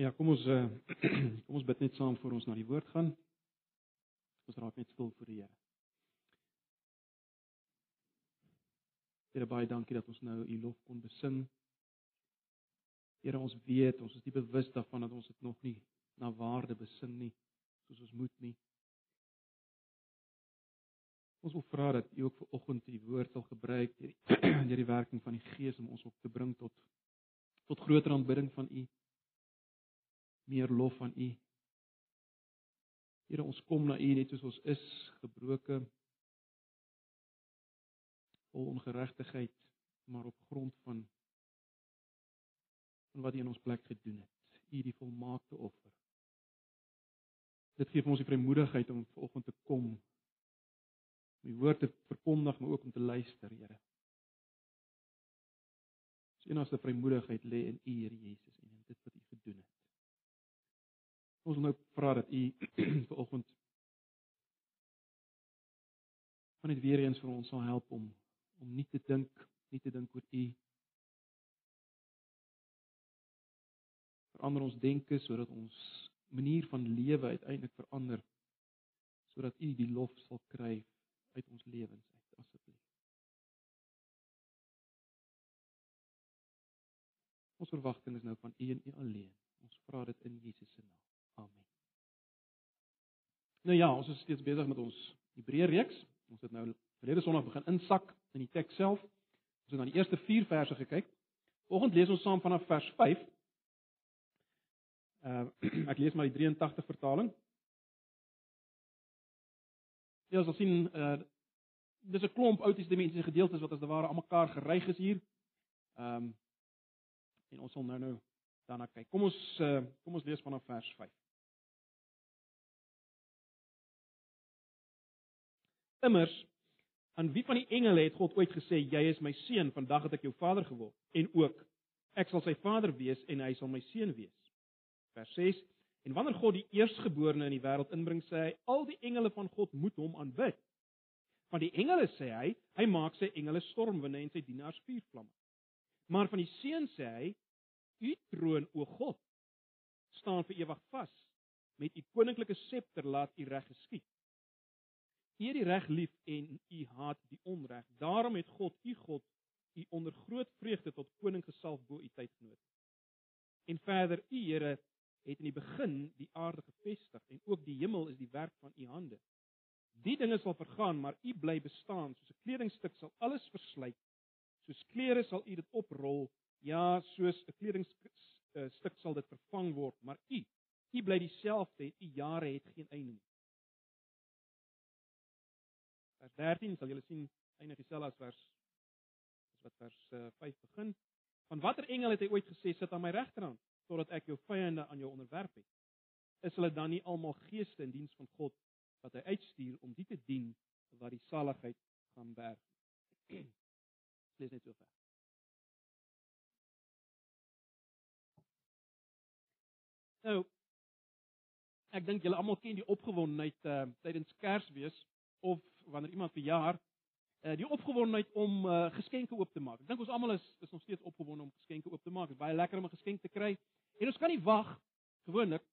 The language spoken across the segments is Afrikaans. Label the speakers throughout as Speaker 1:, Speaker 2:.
Speaker 1: Ja, kom ons uh, kom ons bid net saam voor ons na die woord gaan. Ons raak net stil voor die Here. Here baie dankie dat ons nou u lof kon besing. Here ons weet, ons is nie bewus daarvan dat ons dit nog nie na waarde besing nie soos ons moet nie. Ons wil vra dat u ook vir oggend die woord sal gebruik deur die, die werking van die Gees om ons op te bring tot tot groter aanbidding van u meer lof aan U. Here, ons kom na U net soos ons is, gebroke, vol ongeregtigheid, maar op grond van van wat U in ons plek gedoen het. U die volmaakte offer. Dit gee ons die vrymoedigheid om vanoggend te kom om die woord te verkondig, maar ook om te luister, Here. Ons enigste vrymoedigheid lê in U, Here Jesus, en in dit wat U gedoen het. Ons wil nou vra dat u vanoggend van dit weer eens vir ons sal help om om nie te dink, nie te dink oor u verander ons denke sodat ons manier van lewe uiteindelik verander sodat u die lof sal kry uit ons lewens uit asseblief. Ons verwagting is nou van u en u alleen. Ons vra dit in Jesus se naam. Amen. Nou ja, ons is steeds besig met ons Hebreë reeks. Ons het nou verlede Sondag begin insak in die teks self. Ons het na die eerste 4 verse gekyk. Vanaand lees ons saam vanaf vers 5. Uh ek lees maar die 83 vertaling. Ja, ons sien uh dis 'n klomp Ou Testamentiese gedeeltes wat as te ware almekaar geryg is hier. Ehm um, en ons sal nou nou daarna kyk. Kom ons uh kom ons lees vanaf vers 5. Immers aan wie van die engele het God ooit gesê jy is my seun, vandag het ek jou vader geword en ook ek sal sy vader wees en hy sal my seun wees. Vers 6 En wanneer God die eerstgeborene in die wêreld inbring, sê hy al die engele van God moet hom aanbid. Van die engele sê hy, hy maak sy engele stormwinde en sy dienaars vuurvlamme. Maar van die seun sê hy, u troon o God staan vir ewig vas. Met u koninklike septer laat u reg geskied. U het die reg lief en u haat die onreg. Daarom het God, u God, u onder groot vreugde tot koning gesalf bo u tydgenoot. En verder, u Here het in die begin die aarde gevestig en ook die hemel is die werk van u hande. Die dinge sal vergaan, maar u bly bestaan. Soos 'n kledingstuk sal alles verslyt. Soos klere sal u dit oprol. Ja, soos 'n kledingstuk eh, sal dit vervang word, maar u, u bly dieselfde en u jare het geen einde nie. Vers 13 sal julle sien eindig dieselfde as vers as wat vers uh, eh, 5 begin. Van watter engel het hy ooit gesê sit aan my regterhand totdat ek jou vyande aan jou onderwerp het? Is hulle dan nie almal geeste in diens van God wat hy uitstuur om die te dien wat die saligheid gaan berg? Lees net so ver. Nou ek dink julle almal ken die opgewondenheid uh, tydens Kersfees of wanneer iemand verjaar, uh, die opgewondenheid om uh, geskenke oop te maak. Ek dink ons almal is is nog steeds opgewonde om geskenke oop te maak. Dit is baie lekker om 'n geskenk te kry. En ons kan nie wag gewoonlik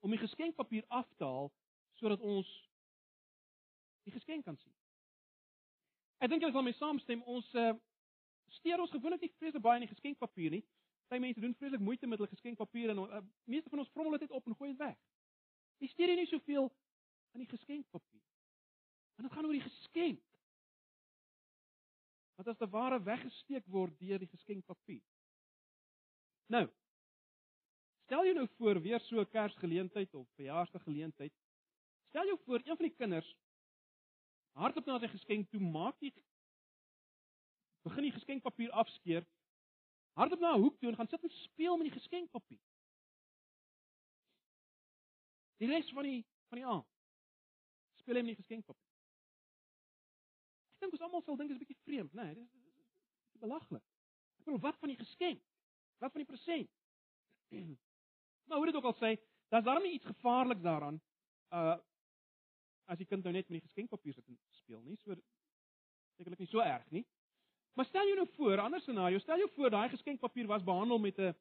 Speaker 1: om die geskenkpapier af te haal sodat ons die geskenk kan sien. Ek dink julle sal mee saamstem, ons uh, steur ons gewoonlik nie vreeslik baie in die geskenkpapier nie. Party mense doen vreeslik moeite met hulle geskenkpapier en uh, meeste van ons vrommel dit op en gooi dit weg. Jy steur nie soveel aan die geskenkpapier. Want dit gaan oor die geskenk. Wat as te ware weggesteek word deur die geskenkpapier. Nou. Stel jou nou voor weer so 'n Kersgeleentheid of verjaarsdaggeleentheid. Stel jou voor een van die kinders hardop na sy geskenk toe maak die begin die geskenkpapier afskeer. Hardop na 'n hoek toe en gaan sit en speel met die geskenkpapier. Die res van die van die aand speel hy met die geskenkpapier dink ons almal sal dink dit is 'n bietjie vreemd, né? Nee, dis belaglik. Ek bedoel, wat van die geskenk? Wat van die present? maar hoe dit ook al sê, daar's daarom iets gevaarlik daaraan. Uh as die kind nou net met die geskenkpapier sit en speel, nie so sekerlik nie so erg nie. Maar stel jou nou voor, ander scenario, stel jou voor daai geskenkpapier was behandel met 'n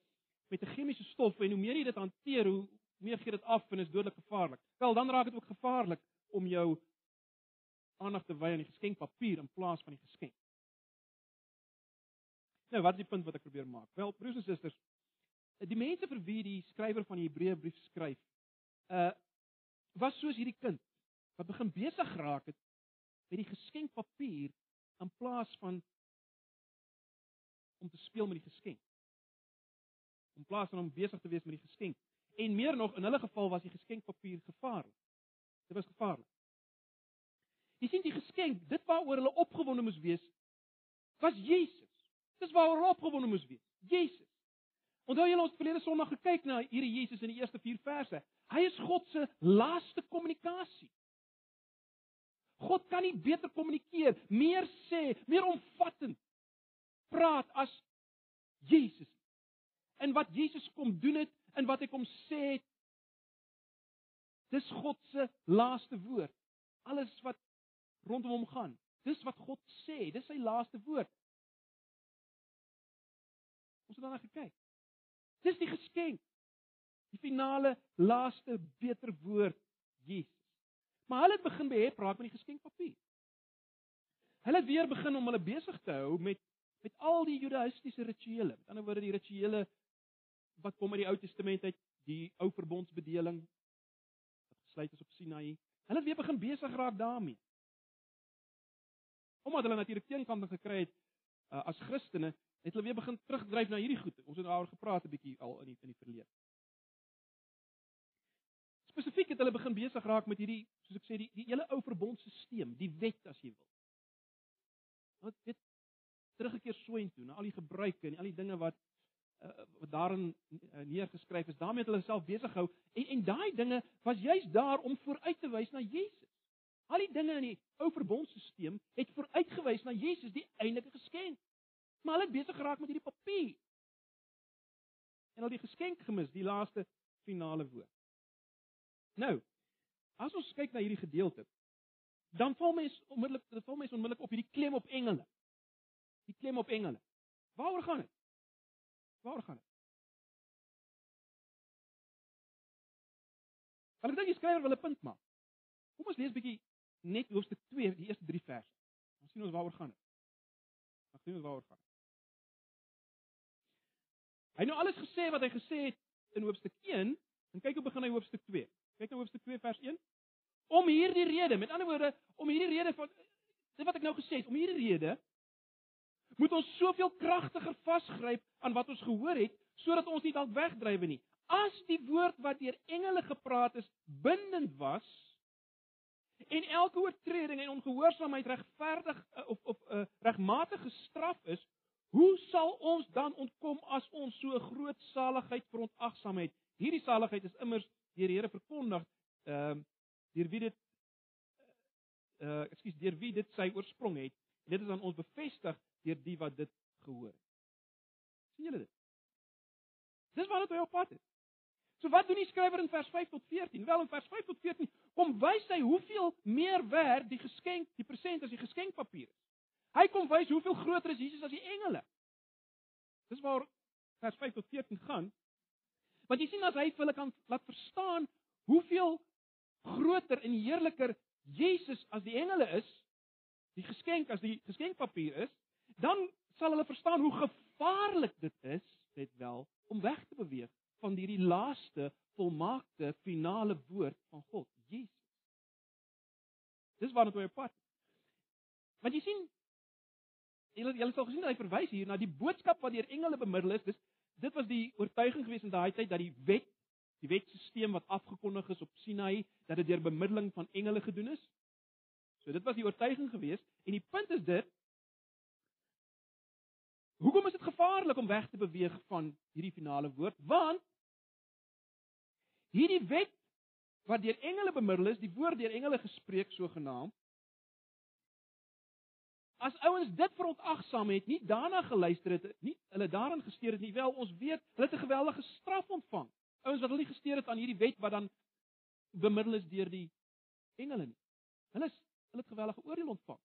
Speaker 1: met 'n chemiese stof en hoe meer jy dit hanteer, hoe meer gee dit af en is dodelik gevaarlik. Wel, dan raak dit ook gevaarlik om jou aandag te wy aan die geskenkpapier in plaas van die geskenk. Nou, wat is die punt wat ek probeer maak? Wel, broers en susters, die mense vir wie die skrywer van die Hebreëbrief skryf, uh was soos hierdie kind wat begin besig geraak het met die geskenkpapier in plaas van om te speel met die geskenk. In plaas van om besig te wees met die geskenk. En meer nog, in hulle geval was die geskenkpapier gevaarlik. Dit was gevaarlik. Jy sien die geskenk, dit waaroor hulle opgewonde moes wees, was Jesus. Dis waaroor hulle opgewonde moes wees. Jesus. Onthou julle ons verlede Sondag gekyk na hierdie Jesus in die eerste 4 verse. Hy is God se laaste kommunikasie. God kan nie beter kommunikeer, meer sê, meer omvattend praat as Jesus. En wat Jesus kom doen het en wat hy kom sê het dis God se laaste woord. Alles wat rondom hom gaan, dis wat God sê, dis sy laaste woord. Ons het daarna gekyk. Dis die geskenk. Die finale laaste beter woord Jesus. Maar hulle het begin behep raak met die geskenkpapier. Hulle het weer begin om hulle besig te hou met met al die judaïstiese rituele. Met ander woorde die rituele wat kom uit die Ou Testament uit, die ou verbondsbedeling wat gesluit is op Sinaï. Hulle het weer begin besig raak daarmee. Omdat hulle natuurlik teenkant gekry het uh, as Christene, het hulle weer begin terugdryf na hierdie goed. Ons het daaroor gepraat 'n bietjie al in die in die verlede. Spesifiek het hulle begin besig raak met hierdie, soos ek sê, die die hele ou verbondstelsel, die wet as jy wil. Wat dit teruggekeer soontoe na al die gebruike en al die dinge wat uh, wat daarin uh, neergeskryf is. daarmee het hulle self besig gehou en en daai dinge was juis daar om vooruit te wys na Jesus. Al die dinge in die ou verbondstelsel het vooruitgewys na Jesus, die eintlike geskenk. Maar hulle het besig geraak met hierdie papier. En al die geskenk gemis, die laaste finale woord. Nou, as ons kyk na hierdie gedeelte, dan val mens onmiddellik, dit val mens onmiddellik op hierdie klem op engele. Die klem op engele. Waaroor gaan dit? Waaroor gaan dit? Ek dink die skrywer wil 'n punt maak. Kom ons lees bietjie net hoofstuk 2, die eerste 3 verse. Dan sien ons waaroor gaan dit. Dan sien ons waaroor gaan dit. Hy het nou alles gesê wat hy gesê het in hoofstuk 1, en kyk hoe begin hy hoofstuk 2. Kyk nou hoofstuk 2 vers 1. Om hierdie rede, met ander woorde, om hierdie rede van dit wat ek nou gesê het, om hierdie rede moet ons soveel kragtiger vasgryp aan wat ons gehoor het sodat ons nie dalk wegdrywe nie. As die woord wat deur engele gepraat is bindend was en elke oortreding en ongehoorsaamheid regverdig eh, of of uh, regmatig gestraf is, hoe sal ons dan ontkom as ons so groot saligheid verontagsaam het? Hierdie saligheid is immers deur die Here verkondig, ehm uh, deur wie dit uh eh, ekskuus, deur wie dit sy oorsprong het. Dit is aan ons bevestig deur die wat dit gehoor het. sien julle dit? Dis wat hy op pad is. So wat doen die skrywer in vers 5 tot 14? Wel in vers 5 tot 14 kom wys hy hoeveel meer werd die geskenk, die present as die geskenkpapier is. Hy kom wys hoeveel groter is Jesus as die engele. Dis waar vers 5 tot 14 gaan. Want jy sien as hy vir hulle kan laat verstaan hoeveel groter en heerliker Jesus as die engele is, die geskenk as die geskenkpapier is, dan sal hulle verstaan hoe gevaarlik dit is, net wel, om weg te beweeg van hierdie laaste volmaakte finale woord van God, Jesus. Dis waarna toe hy op pad. Want jy sien julle julle sal gesien dat hy verwys hier na die boodskap wat deur engele bemiddel is. Dis dit was die oortuiging gewees in daai tyd dat die wet, die wetstelsel wat afgekondig is op Sinai, dat dit deur bemiddeling van engele gedoen is. So dit was die oortuiging gewees en die punt is dit Hoekom is dit gevaarlik om weg te beweeg van hierdie finale woord? Want hierdie wet wat deur engele bemiddel is, die woord deur engele gespreek sogenaamd As ouens dit verontagsaam het, nie daarna geluister het, nie hulle daarin gesteer het nie, wel ons weet, hulle het 'n geweldige straf ontvang. Ouens wat hulle nie gesteer het aan hierdie wet wat dan bemiddel is deur die engele nie. Hulle is hulle het gewellige oordeel ontvang.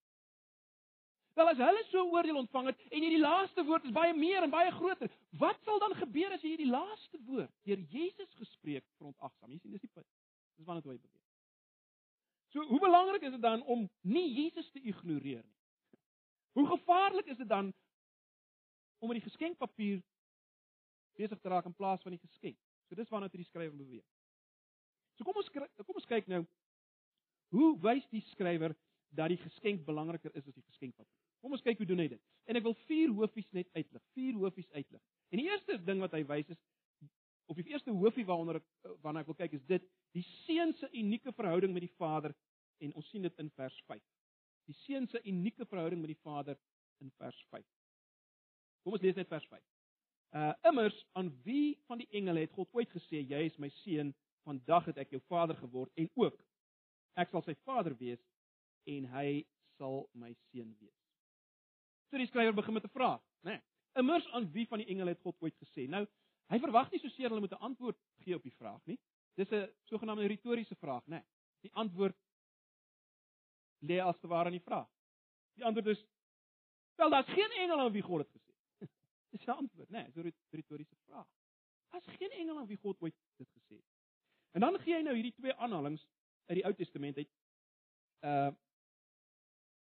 Speaker 1: Wel as hulle so oordeel ontvang het en hierdie laaste woord is baie meer en baie groter, wat sal dan gebeur as jy hierdie laaste woord deur Jesus gespreek verontagsaam? Jy sien, dis die punt. Dis waarna toe hy beweeg. So, hoe belangrik is dit dan om nie Jesus te ignoreer nie? Hoe gevaarlik is dit dan om met die geskenkpapier besig te raak in plaas van die geskenk? So dis waarna toe die skrywer beweeg. So kom ons kom ons kyk nou hoe wys die skrywer dat die geskenk belangriker is as die geskenkpapier. Kom ons kyk hoe doen hy dit. En ek wil vier hoofies net uitlig. Vier hoofies uitlig. En die eerste ding wat hy wys is of die eerste hoofie waaronder ek waarna ek wil kyk is dit die seun se unieke verhouding met die Vader en ons sien dit in vers 5. Die seun se unieke verhouding met die Vader in vers 5. Kom ons lees net vers 5. Uh immers aan wie van die engele het God ooit gesê jy is my seun, vandag het ek jou vader geword en ook ek sal sy vader wees en hy sal my seun wees. So die skrywer begin met 'n vraag, né? Nee, immers aan wie van die engele het God ooit gesê? Nou, hy verwag nie so seer hulle moet 'n antwoord gee op die vraag nie. Dis 'n sogenaamde retoriese vraag, né? Nee, die antwoord lê as te ware in die vraag. Die antwoord is wel daar's geen engele aan wie God het gesê. Dis 'n antwoord, né? Nee, dis 'n retoriese vraag. Daar's geen engele aan wie God ooit dit gesê het. En dan gee hy nou hierdie twee aanhalinge uit die Ou Testament uit. Uh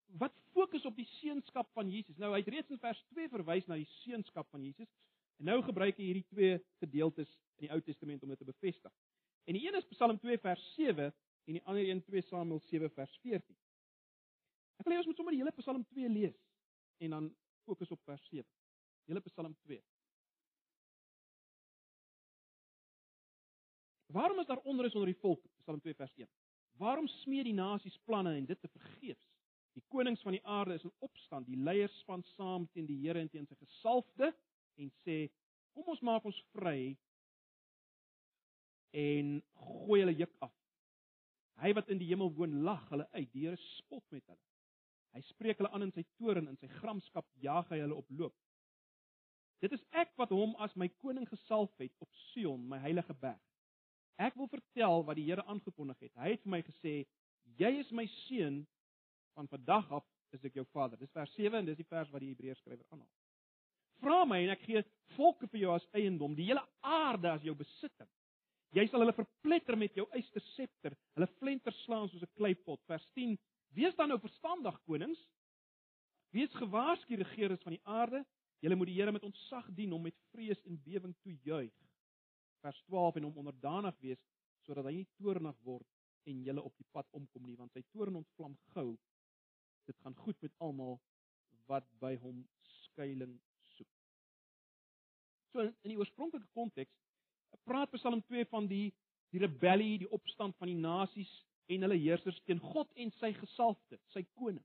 Speaker 1: wat fokus op die seunskap van Jesus. Nou hy het reeds in vers 2 verwys na die seunskap van Jesus en nou gebruik hy hierdie twee gedeeltes in die Ou Testament om dit te bevestig. En die een is Psalm 2 vers 7 en die ander een 2 Samuel 7 vers 14. Ek wil hê ons moet sommer die hele Psalm 2 lees en dan fokus op vers 7. Die hele Psalm 2. Waarom is daar onrus onder die volk? Psalm 2 vers 1. Waarom smee die nasies planne en dit te vergeefs? Die konings van die aarde is in opstand, die leiers span saam teen die Here en teen sy gesalfde en sê: "Kom ons maak ons vry en gooi hulle juk af." Hy wat in die hemel woon, lag hulle uit. Die Here spot met hulle. Hy spreek hulle aan in sy toorn in sy gramskap jaag hy hulle op loop. Dit is ek wat hom as my koning gesalf het op Sion, my heilige berg. Ek wil vertel wat die Here aangekondig het. Hy het vir my gesê: "Jy is my seun, van vandag af is ek jou vader. Dis vers 7 en dis die vers wat die Hebreërs skrywer aanhaal. Vra my en ek gee volke vir jou as eiendom, die hele aarde as jou besitting. Jy sal hulle verpletter met jou eyster septer, hulle flenter slaan soos 'n kleipot. Vers 10: Wees dan nou verstandig konings. Wees gewaarsku regerings van die aarde. Julle moet die Here met ontzag dien, hom met vrees en bewering toejuig. Vers 12 en hom onderdanig wees sodat hy nie toornig word en julle op die pad omkom nie, want sy toorn ontvlam gou dit gaan goed met almal wat by hom skuilings soek. So in, in die oorspronklike konteks praat Psalm 2 van die die rebellie, die opstand van die nasies en hulle heersers teen God en sy gesalfde, sy koning.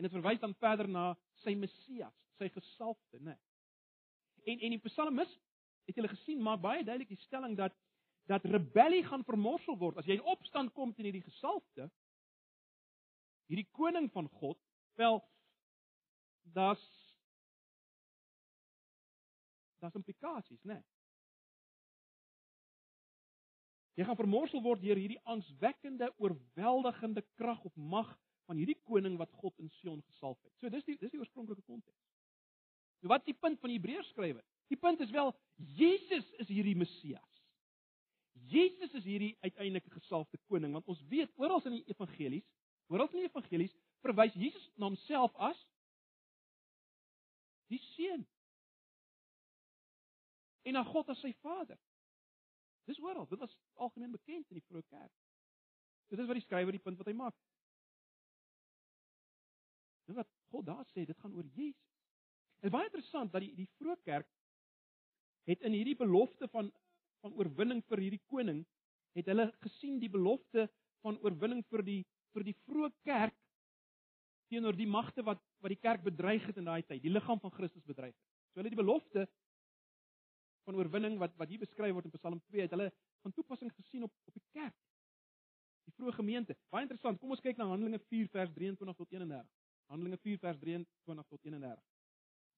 Speaker 1: En dit verwys dan verder na sy Messias, sy gesalfde, né? En en die psalmis het julle gesien maak baie duidelik die stelling dat dat rebellie gaan vermorsel word as jy in opstand kom teen hierdie gesalfde hierdie koning van God, wel daar's daar's implikasies, né? Nee. Jy gaan vermorsel word deur hierdie angswekkende, oorweldigende krag of mag van hierdie koning wat God in Sion gesalf het. So dis die dis die oorspronklike konteks. Nou wat is die punt van die Hebreërs skrywer? Die punt is wel Jesus is hierdie Messias. Jesus is hierdie uiteindelike gesalfde koning want ons weet oral in die evangelies Hoewel in die evangelies verwys Jesus na homself as die seun en na God as sy Vader. Dis oral, dit was algemeen bekend in die vroeë kerk. Dit is wat die skrywer die punt wat hy maak. Dit wat God daar sê, dit gaan oor Jesus. Dit is baie interessant dat die die vroeë kerk het in hierdie belofte van van oorwinning vir hierdie koning het hulle gesien die belofte van oorwinning vir die vir die vroeë kerk teenoor die magte wat wat die kerk bedreig het in daai tyd, die liggaam van Christus bedreig het. So hulle die belofte van oorwinning wat wat hier beskryf word in Psalm 2 het hulle van toepassing gesien op op die kerk. Die vroeë gemeente. Baie interessant. Kom ons kyk na Handelinge 4 vers 23 tot 31. Handelinge 4 vers 23 tot 31.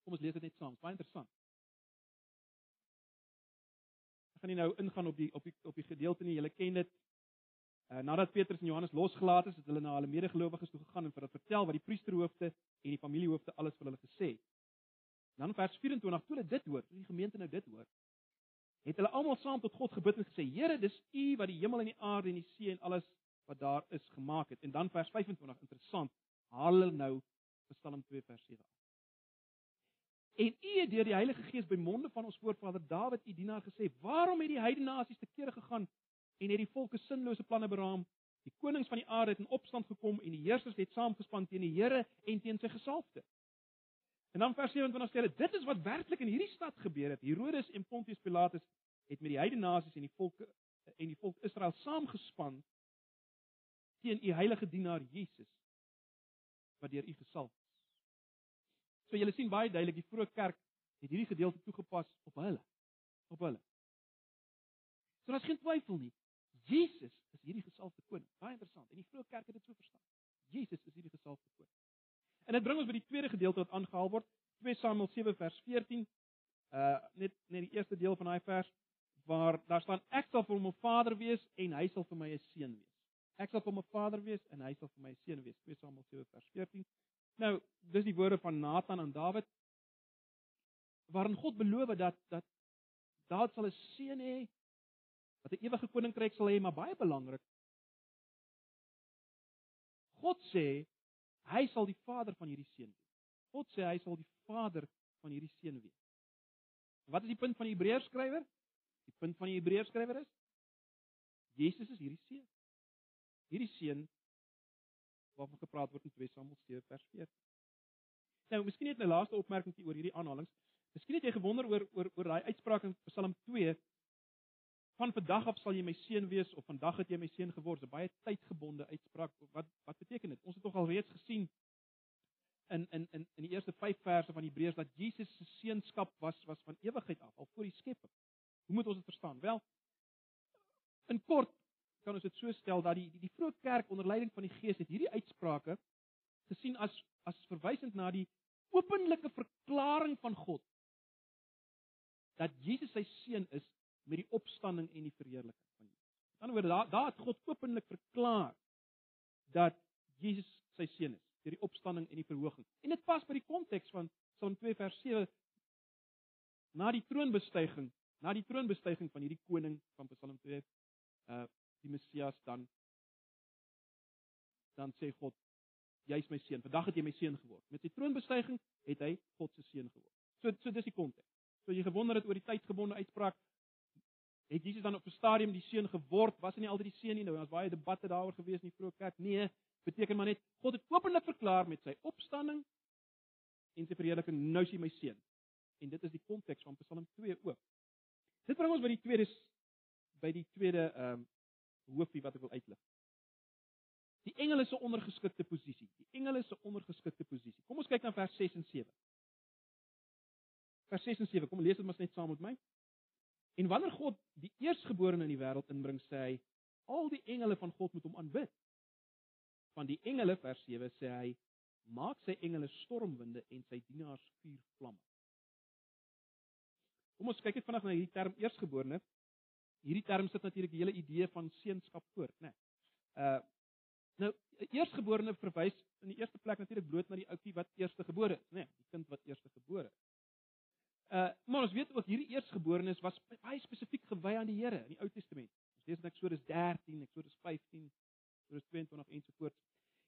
Speaker 1: Kom ons lees dit net saam. Baie interessant. Ek gaan nie nou ingaan op die op die op die gedeelte nie. Julle ken dit. Uh, nadat Petrus en Johannes losgelaat is, het hulle na hulle medegelowiges toe gegaan en vir hulle vertel wat die priesterhoofde en die familiehoofde alles vir hulle gesê het. Dan vers 24, toe hulle dit hoor, toe die gemeente nou dit hoor, het hulle almal saam tot God gebid en gesê: "Here, dis U wat die hemel en die aarde en die see en alles wat daar is gemaak het." En dan vers 25, interessant, haal hulle nou Psalm 2 vers 7 af. En U het deur die Heilige Gees by monde van ons voorvader Dawid, U dienaar gesê: "Waarom het die heidene nasies te kere gegaan en het die volke sinlose planne beraam? Die konings van die aarde het in opstand gekom en die heersers het saamgespan teen die Here en teen sy gesalfde." En dan vers 27 sê hulle: "Dit is wat werklik in hierdie stad gebeur het. Herodes en Pontius Pilatus het met die heidene nasies en die volke en die volk Israel saamgespan teen u heilige dienaar Jesus wat deur u gesalf is." So julle sien baie duidelik die vroeë kerk het hierdie gedeelte toegepas op hulle. Op hulle. So daar's geen twyfel nie. Jesus is hierdie gesalfde koning. Baie interessant. En die vroeë kerk het dit so verstaan. Jesus is hierdie gesalfde koning. En dit bring ons by die tweede gedeelte wat aangehaal word, 2 Samuel 7 vers 14. Uh net net die eerste deel van daai vers waar daar staan ek sal vir hom 'n vader wees en hy sal vir my 'n seun wees. Ek sal vir hom 'n vader wees en hy sal vir my 'n seun wees. 2 Samuel 7 vers 14. Nou, dis die woorde van Nathan aan Dawid waarin God beloof dat dat Dawid sal 'n seun hê wat 'n ewige koninkryk sal hê, maar baie belangrik. God sê hy sal die vader van hierdie seun wees. God sê hy sal die vader van hierdie seun wees. Wat is die punt van die Hebreërs skrywer? Die punt van die Hebreërs skrywer is Jesus is hierdie seun. Hierdie seun waarvan gepraat word in 2 Samuel 7 vers 14. Nou, miskien net 'n laaste opmerking oor hierdie aanhalinge. Miskien het jy gewonder oor oor oor daai uitspraak in Psalm 2 van vandag af sal jy my seun wees of vandag het jy my seun geword. 'n Baie tydgebonde uitspraak. Wat wat beteken dit? Ons het tog al reeds gesien in in in in die eerste 5 verse van Hebreërs dat Jesus se seunskap was was van ewigheid af, al voor die skepping. Hoe moet ons dit verstaan? Wel, in kort kan ons dit so stel dat die die, die vroeë kerk onder leiding van die Gees het hierdie uitsprake gesien as as verwysend na die openlike verklaring van God dat Jesus sy seun is met die opstanding en die verheerliking van Jesus. Met ander woorde, daar daar het God openlik verklaar dat Jesus sy seun is deur die opstanding en die verhoging. En dit pas by die konteks van Psalm 2 vers 7 na die troonbestyging, na die troonbestyging van hierdie koning van Psalm 2 uh die Messias dan dan sê God jy's my seun. Vandag het jy my seun geword. Met sy troonbestyging het hy God se seun geword. So so dis die konteks. So jy gewonder het oor die tydgebonde uitspraak het Jesus dan op 'n stadium die seun geword? Was hy nie altyd die seun nie? Nou daar's baie debatte daaroor gewees in die vroeë kerk. Nee, beteken maar net God het openlik verklaar met sy opstanding en sy verheerliking nou is hy my seun. En dit is die konteks van Psalm 2 ook. Dit bring ons by die tweede by die tweede ehm um, hoofie wat ek wil uitlig. Die engele se ondergeskikte posisie. Die engele se ondergeskikte posisie. Kom ons kyk na vers 6 en 7. Vers 6 en 7. Kom lees dit maar net saam met my. En wanneer God die eerstgeborene in die wêreld inbring, sê hy al die engele van God moet hom aanbid. Van die engele vers 7 sê hy maak sy engele stormwinde en sy dienaars vuurvlamme. Kom ons kyk net vanaand na hierdie term eerstgeborene hierdie term sit natuurlik die hele idee van seunskap voor, né? Nee. Uh nou eerstgeborene verwys in die eerste plek natuurlik bloot na die ouetjie wat eerstegebore is, né? Nee, die kind wat eerstegebore is. Uh maar ons weet ook hierdie eerstgeborenes was baie spesifiek gewy aan die Here in die Ou Testament. Ons lees in Eksodus 13, Eksodus 15, Eksodus 22 en so voort.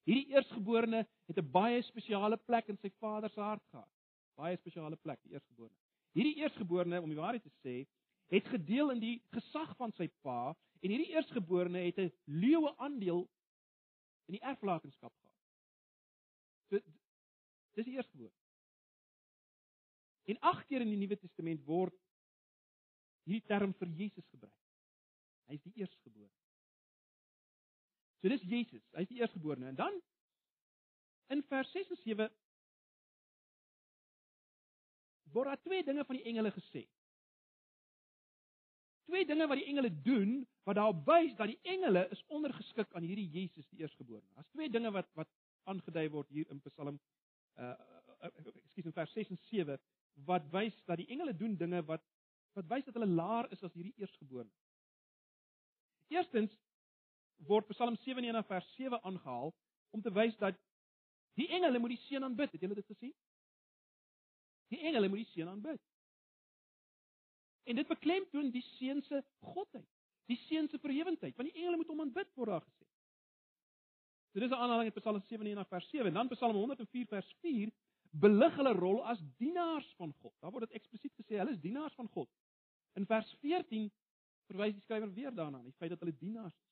Speaker 1: Hierdie eerstgeborene het 'n baie spesiale plek in sy vader se hart gehad. Baie spesiale plek, die eerstgeborene. Hierdie eerstgeborene, om die waarheid te sê, het gedeel in die gesag van sy pa en hierdie eerstgeborene het 'n leeuwe aandeel in die erflatenskap gehad. So dis die eerstgeborene. En agt keer in die Nuwe Testament word hierdie term vir Jesus gebruik. Hy is die eerstgeborene. So dis Jesus, hy is die eerstgeborene en dan in vers 6 en 7 word daar twee dinge van die engele gesê twee dinge wat die engele doen wat daarop wys dat die engele is ondergeskik aan hierdie Jesus die eerstgeborene. Daar's twee dinge wat wat aangedui word hier in Psalm uh ekskuus in vers 6 en 7 wat wys dat die engele doen dinge wat wat wys dat hulle laer is as hierdie eerstgeborene. Eerstens word Psalm 97 vers 7 aangehaal om te wys dat die engele moet die seun aanbid. Het julle dit gesien? Die engele moet die seun aanbid. En dit beklemtoon die seun se godheid, die seun se verhewendheid, want die engele moet hom aanbid word daar gesê. So dis 'n aanhaling uit Psalm 97 vers 7 en dan Psalm 104 vers 4 belig hulle rol as dienaars van God. Daar word dit eksplisiet gesê, hulle is dienaars van God. In vers 14 verwys die skrywer weer daarna, die feit dat hulle dienaars is.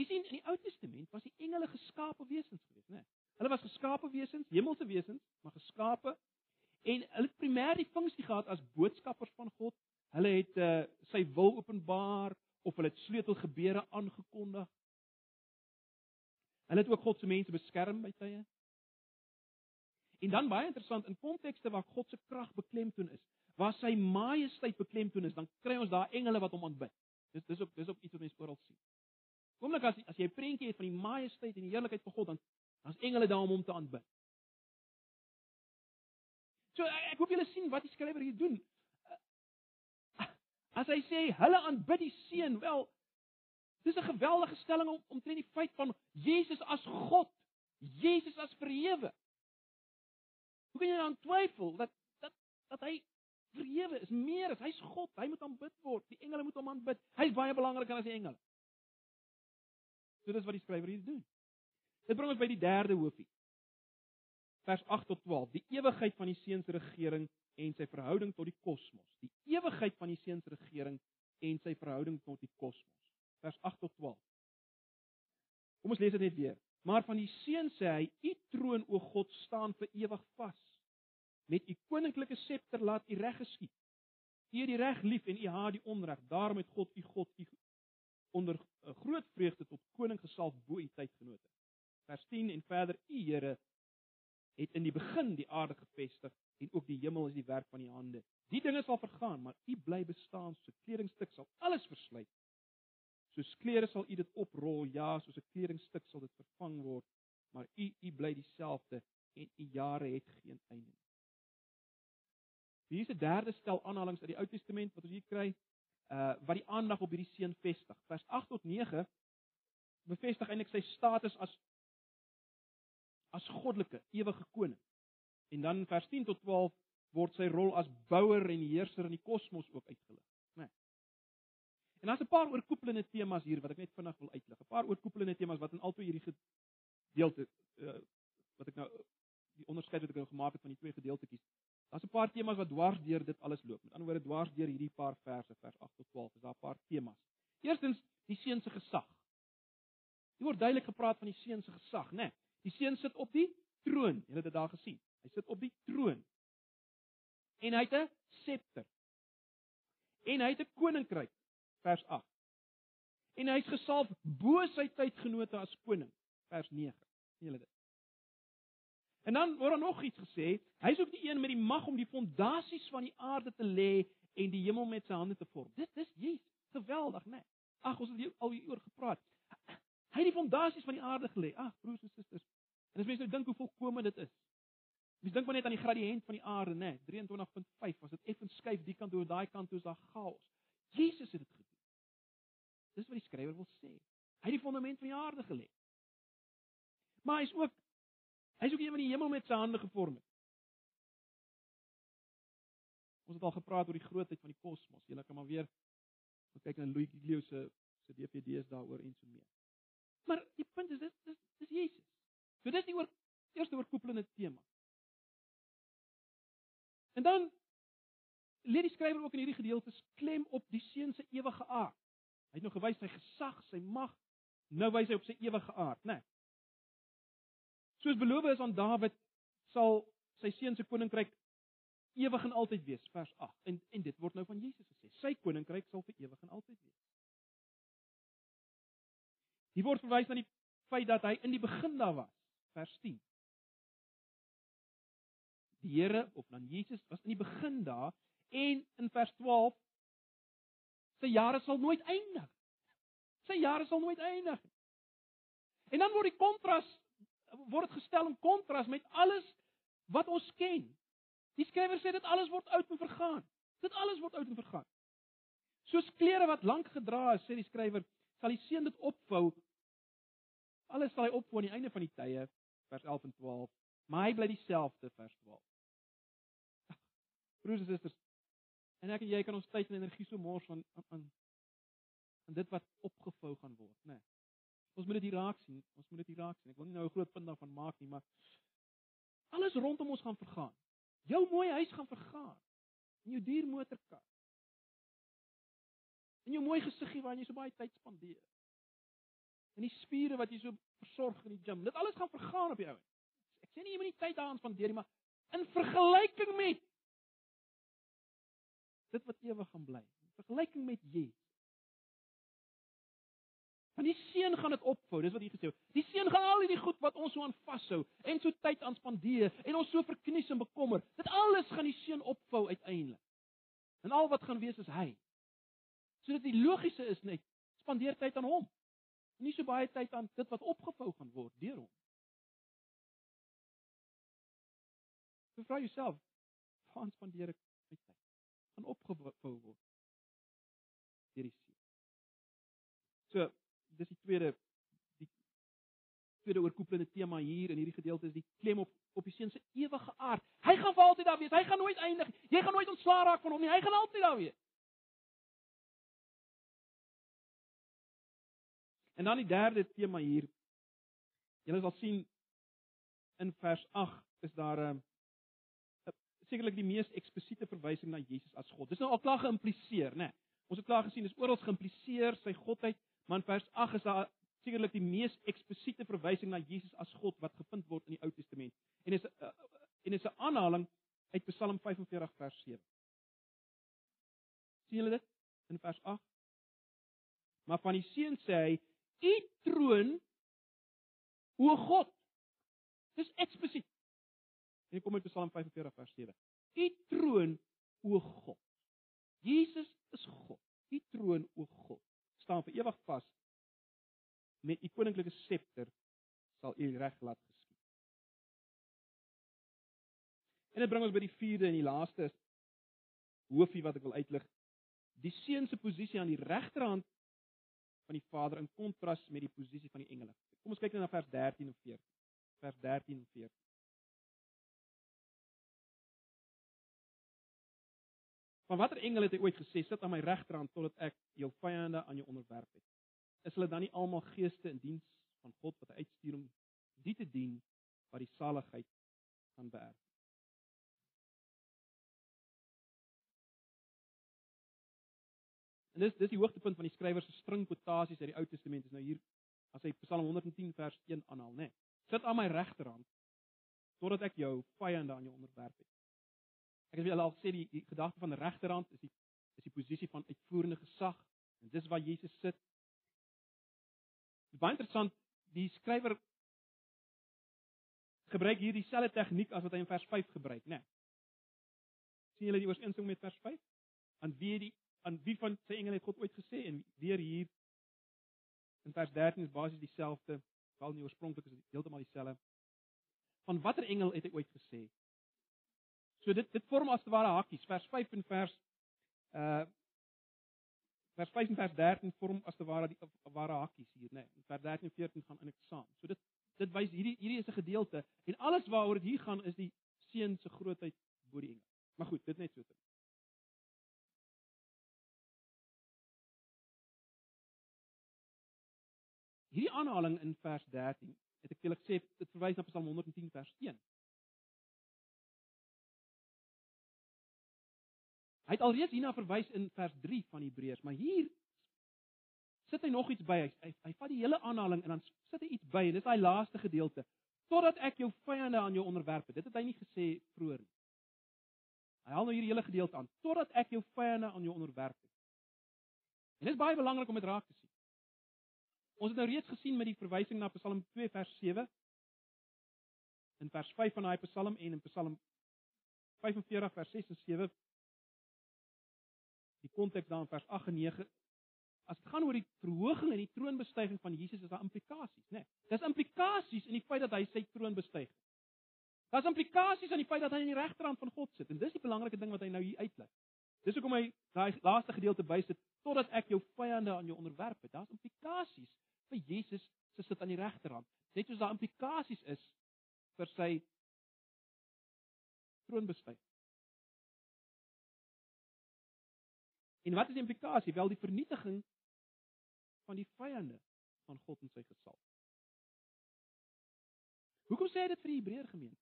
Speaker 1: Jy sien in die Ou Testament was die engele geskape wesens geweest, né? Nee. Hulle was geskape wesens, hemelse wesens, maar geskape en hulle het primêr die funksie gehad as boodskappers van God. Hulle het uh, sy wil openbaar of hulle het sleutelgebeure aangekondig. Hulle het ook God se mense beskerm by tye. En dan baie interessant in kontekste waar God se krag beklemtoon is, waar sy majesteit beklemtoon is, dan kry ons daar engele wat hom aanbid. Dis dis ook dis ook iets wat mense oral sien. Oomblik as as jy 'n prentjie het van die majesteit en die heerlikheid van God, dan dan's engele daar om hom te aanbid. So ek hoop julle sien wat die skrywer hier doen. As hy sê hulle aanbid die seun, wel dis 'n geweldige stelling om omtrent die feit van Jesus as God, Jesus as verhewe. Hoe kan jy dan twyfel dat dat dat hy verhewe is, meer is, hy's God, hy moet aanbid word. Die engele moet hom aanbid. Hy's baie belangriker as die engele. So dis wat die skrywer hier doen. Dit bring ons by die derde hoofie. Vers 8 tot 12. Die ewigheid van die seun se regering en sy verhouding tot die kosmos. Die ewigheid van die seun se regering en sy verhouding tot die kosmos. Vers 8 tot 12. Kom ons lees dit net weer. Maar van die seun sê hy: "U troon o God staan vir ewig vas. Met u koninklike septer laat u reg geskied. U het die reg lief en u haat die onreg. Daarom het God u God u onder 'n groot vreugde tot koning gesalf bo u tydgenote." Vers 10 en verder: "U Here het in die begin die aarde gevestig en ook die hemel is die werk van die hande. Die dinge sal vergaan, maar u bly bestaan, so kledingstuk sal alles verslyt Soos klere sal u dit oprol, ja, soos 'n kledingstuk sal dit vervang word, maar u u bly dieselfde en u jare het geen einde nie. Hier is 'n derde stel aanhalinge uit die Ou Testament wat ons hier kry, uh wat die aandag op hierdie seun vestig. Vers 8 tot 9 bevestig eintlik sy status as as goddelike, ewige koning. En dan vers 10 tot 12 word sy rol as bouer en heerser in die kosmos ook uitgelig. En daar's 'n paar oorkoepelende temas hier wat ek net vinnig wil uitlig. 'n Paar oorkoepelende temas wat in altoe hierdie gedeelte uh, wat ek nou die onderskeid wat ek nou gemaak het van die twee gedeeltetjies. Daar's 'n paar temas wat dwars deur dit alles loop. Met ander woorde dwars deur hierdie paar verse vers 8 tot 12 is daar 'n paar temas. Eerstens die seun se gesag. Hier word duidelik gepraat van die seun se gesag, né? Nee, die seun sit op die troon. Julle het dit daar gesien. Hy sit op die troon. En hy het 'n scepter. En hy het 'n koninkryk vers 8. En hy's gesalf bo sy tydgenote as koning, vers 9. Sien julle dit? En dan word daar nog iets gesê, hy's ook die een met die mag om die fondasies van die aarde te lê en die hemel met sy hande te vorm. Dit dis Jesus, geweldig, né? Nee. Ag, ons het al hieroor gepraat. Hy het die fondasies van die aarde gelê. Ag, broers en susters. En as mense nou dink hoe volkome dit is. Mens dink maar net aan die gradiënt van die aarde, né? Nee, 23.5 was dit effens skuif die kant toe, daai kant toe is daar chaos. Jesus het dit gedoen. Dis wat die skrywer wil sê. Hy het die fondament van die aarde gelê. Maar hy's ook hy's ook een wat die hemel met sy hande gevorm het. Ons het al gepraat oor die grootheid van die kosmos. Jy kan maar weer kyk na Louis Giglio se se DVD's daaroor en so meer. Maar die punt is dis dis dis Jesus. So dis die oor eerste oorkoepelende tema. En dan lê die skrywer ook in hierdie gedeelte klem op die seun se ewige aard. Hy het nou gewys sy gesag, sy mag. Nou wys hy op sy ewige aard, né? Nee. Soos beloof is aan Dawid sal sy seun se koninkryk ewig en altyd wees, vers 8. En en dit word nou van Jesus gesê. Sy koninkryk sal vir ewig en altyd wees. Hier word verwys na die feit dat hy in die begin daar was, vers 10. Die Here of dan Jesus was in die begin daar en in vers 12 sy jare sal nooit eindig. Sy jare sal nooit eindig. En dan word die kontras word dit gestel in kontras met alles wat ons ken. Die skrywer sê dit alles word oud en vergaan. Dit alles word oud en vergaan. Soos klere wat lank gedra is, sê die skrywer, sal die seun dit opvou Alles sal hy opvou aan die einde van die tye, vers 11 en 12, maar hy bly dieselfde vers 12. Broers en susters, en ek en jy kan ons tyd en energie so mors aan aan aan dit wat opgevou gaan word, né? Nee. Ons moet dit hier raak sien. Ons moet dit hier raak sien. Ek wil nie nou 'n groot punt daarvan maak nie, maar alles rondom ons gaan vergaan. Jou mooi huis gaan vergaan. En jou duur motorkar. En jou mooi gesiggie waarin jy so baie tyd spandeer. En die spiere wat jy so versorg in die gym. Dit alles gaan vergaan op die ou. Ek sê nie jy moet nie tyd daaraan spandeer nie, maar in vergelyking met dit wat ewig gaan bly. In vergelyking met Jesus. Want die seun gaan dit opvou, dis wat hier gesê word. Die seun gaan al hierdie goed wat ons so aan vashou en so tyd aan spandeer en ons so verknies en bekommer, dit alles gaan die seun opvou uiteindelik. En al wat gaan wees is hy. So dit die logiese is net spandeer tyd aan hom. Nie so baie tyd aan dit wat opgevou gaan word deur hom. So vra jouself, waar spandeer ek? Gaan opgevou word deur die seun. So dis die tweede die tweede oorkoepelende tema hier in hierdie gedeelte is die klem op op die seun se ewige aard. Hy gaan vir altyd daar wees. Hy gaan nooit eindig. Jy gaan nooit ontslaa raak van hom nie. Hy gaan altyd daar wees. En dan die derde tema hier. Julle sal sien in vers 8 is daar 'n uh, sekerlik die mees eksplisiete verwysing na Jesus as God. Dis nou al klaar geïmpliseer, né? Nee. Ons het klaar gesien dis oral geïmpliseer sy godheid Maar in vers 8 is daar sekerlik die mees eksplisiete verwysing na Jesus as God wat gevind word in die Ou Testament. En is uh, en is 'n aanhaling uit Psalm 45 vers 7. sien julle dit in vers 8? Maar van die seun sê hy: "U troon o God." Dis eksplisiet. En kom uit Psalm 45 vers 7. U troon o God. Jesus is God. U troon o God staan vir ewig vas. Met u koninklike scepter sal u reg laat geskied. En dit bring ons by die vierde en die laaste hoofie wat ek wil uitlig. Die seun se posisie aan die regterhand van die Vader in kontras met die posisie van die engele. Kom ons kyk net na vers 13 en 14. Vers 13 en 14. Van watter engel het hy ooit gesê sit aan my regterhand totdat ek jou vyande aan jou onderwerp het? Is hulle dan nie almal geeste in diens van God wat hy uitstuur om die te dien wat die saligheid gaan beerf? En dis dis die hoogtepunt van die skrywer se string quotasies uit die Ou Testament is nou hier as hy Psalm 110 vers 1 aanhaal, né? Nee, sit aan my regterhand totdat ek jou vyande aan jou onderwerp het. Ek het al gesê die, die gedagte van regterhand is die is die posisie van uitvoerende gesag en dis waar Jesus sit. Dit baie interessant, die skrywer gebruik hier dieselfde tegniek as wat hy in vers 5 gebruik, né? Nee. sien julle die ooreenstemming met vers 5? Aan wie die aan wie van sy engele het God ooit gesê en weer hier in vers 13 is basies dieselfde, wel nie oorspronklik is dit heeltemal dieselfde. Van watter engel het hy ooit gesê? So dit dit vorm as te ware hakkies. Vers 5 en vers uh vers 5 en vers 13 vorm as te ware die ware hakkies hier, né? Nee. Vers 13 en 14 gaan in ek saam. So dit dit wys hierdie hierdie is 'n gedeelte en alles waaroor dit hier gaan is die seun se grootheid bo die engele. Maar goed, dit net so te. Hierdie aanhaling in vers 13, het ek julle gesê, dit verwys na Psalm 110 vers 1. Hy het alreeds hierna verwys in vers 3 van Hebreërs, maar hier sit hy nog iets by. Hy hy, hy vat die hele aanhaling en dan sit hy iets by en dis daai laaste gedeelte. Totdat ek jou vyande aan jou onderwerp het. Dit het hy nie gesê vroeër nie. Hy haal nou hierdie hele gedeelte aan. Totdat ek jou vyande aan jou onderwerp het. En dit is baie belangrik om dit raak te sien. Ons het nou reeds gesien met die verwysing na Psalm 2 vers 7 in vers 5 van daai Psalm en in Psalm 45 vers 6 en 7 die konteks daar in vers 8 en 9 as dit gaan oor die verhoging en die troonbestyging van Jesus is daar implikasies, né? Nee, Daar's implikasies in die feit dat hy sy troon bestyg. Daar's implikasies aan die feit dat hy aan die regterhand van God sit en dis die belangrike ding wat hy nou hier uitlig. Dis hoekom hy daai laaste gedeelte bysit totdat ek jou vyande aan jou onderwerp het. Daar's implikasies vir Jesus se sit aan die regterhand. Net soos daar implikasies is vir sy troonbesluit. En wat is die implikasie? Wel die vernietiging van die vyande van God en sy gesalf. Hoekom sê hy dit vir die Hebreër gemeente?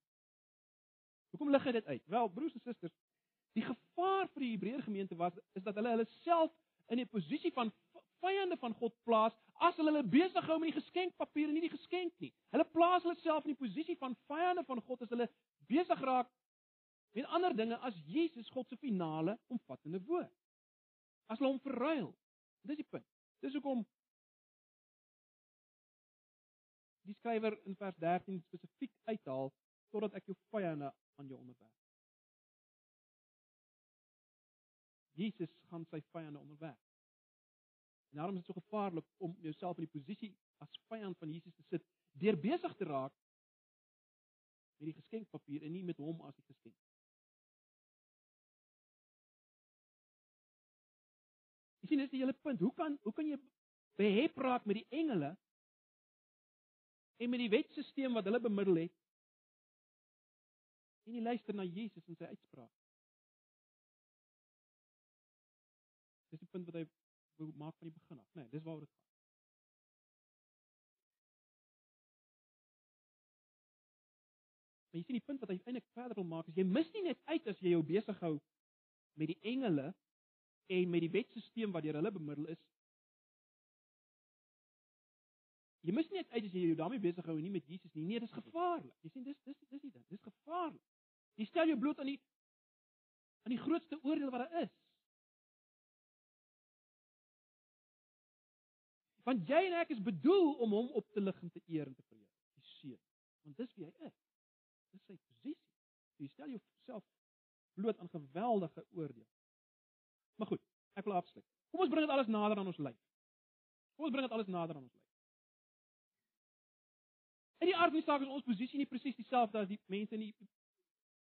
Speaker 1: Hoekom lig hy dit uit? Wel, broers en susters, die gevaar vir die Hebreër gemeente was is dat hulle hulle self in 'n posisie van vyande van God plaas as hulle hulle besig hou met die geskenkpapier en nie die geskenk nie. Hulle plaas hulle self in die posisie van vyande van God as hulle besig raak met ander dinge as Jesus God se finale omvattende woord. As hulle hom verruil. Dis die punt. Dis hoekom die skrywer in vers 13 spesifiek uithaal totdat ek jou vyande aan jou onderwerf. Jesus gaan sy vyande onderwerf. En daarom is dit so gevaarlik om jouself in die posisie as vyand van Jesus te sit deur besig te raak met die geskenkpapier en nie met hom as die geskenk. Sien dis die hele punt. Hoe kan hoe kan jy behep raak met die engele en met die wetstelsel wat hulle bemiddel het en jy luister na Jesus en sy uitspraak. Dis die punt wat hy maak van die begin af, né? Nee, dis waaroor dit gaan. Maar jy sien die punt wat hy eintlik verder wil maak is jy mis nie net uit as jy jou besig hou met die engele en met die wetstelsel wat deur hulle bemiddel is. Jy mis nie net uit as jy jou daarmee besig hou en nie met Jesus nie. Nee, dis gevaarlik. Jy sien dis dis dis die ding. Dis gevaarlik. Jy stel jou bloot aan die aan die grootste oordeel wat daar is. Want jy en ek is bedoel om hom op te lig en te eer en te verheerlik, die seun. Want dis wie hy is. Dis sy posisie. Jy stel jouself bloot aan geweldige oordeel. Maar goed, ek wil afsluit. Kom ons bring dit alles nader aan ons lyf. Kom ons bring dit alles nader aan ons lyf. In die aard van die saak is ons posisie nie presies dieselfde as die mense in die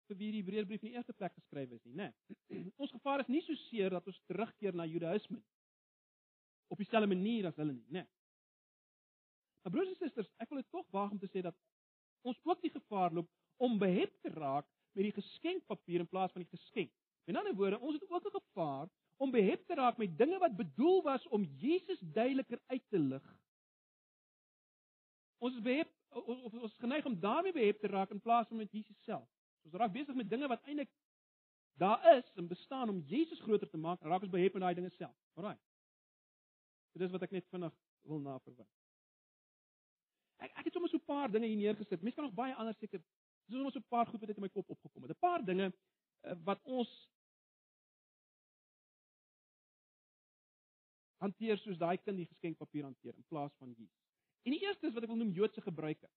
Speaker 1: vir wie die Hebreërbrief in die eerste plek geskryf is nie, né? Nee. Ons gevaar is nie so seer dat ons terugkeer na Judaïsme op dieselfde manier as hulle nie, né? Nee. Maar broers en susters, ek wil dit tog waag om te sê dat ons ook die gevaar loop om behep te raak met die geskenkpapier in plaas van die geskenk. Met ander woorde, ons het ook 'n gevaar om behep te raak met dinge wat bedoel was om Jesus duideliker uit te lig. Ons is behep of ons is geneig om daarmee behep te raak in plaas van met Jesus self. Ons raak besig met dinge wat eintlik daar is en bestaan om Jesus groter te maak, raak ons behep met daai dinge self. Alraai. Dit is wat ek net vinnig wil naverwys. Ek ek het sommer so 'n paar dinge hier neergesit. Mense kan nog baie ander seker. Dis sommer so 'n paar goed wat net in my kop opgekom het. 'n Paar dinge uh, wat ons hanteer soos daai kind die geskenkpapier hanteer in plaas van Jesus. En die eerste is wat ek wil noem Joodse gebruike.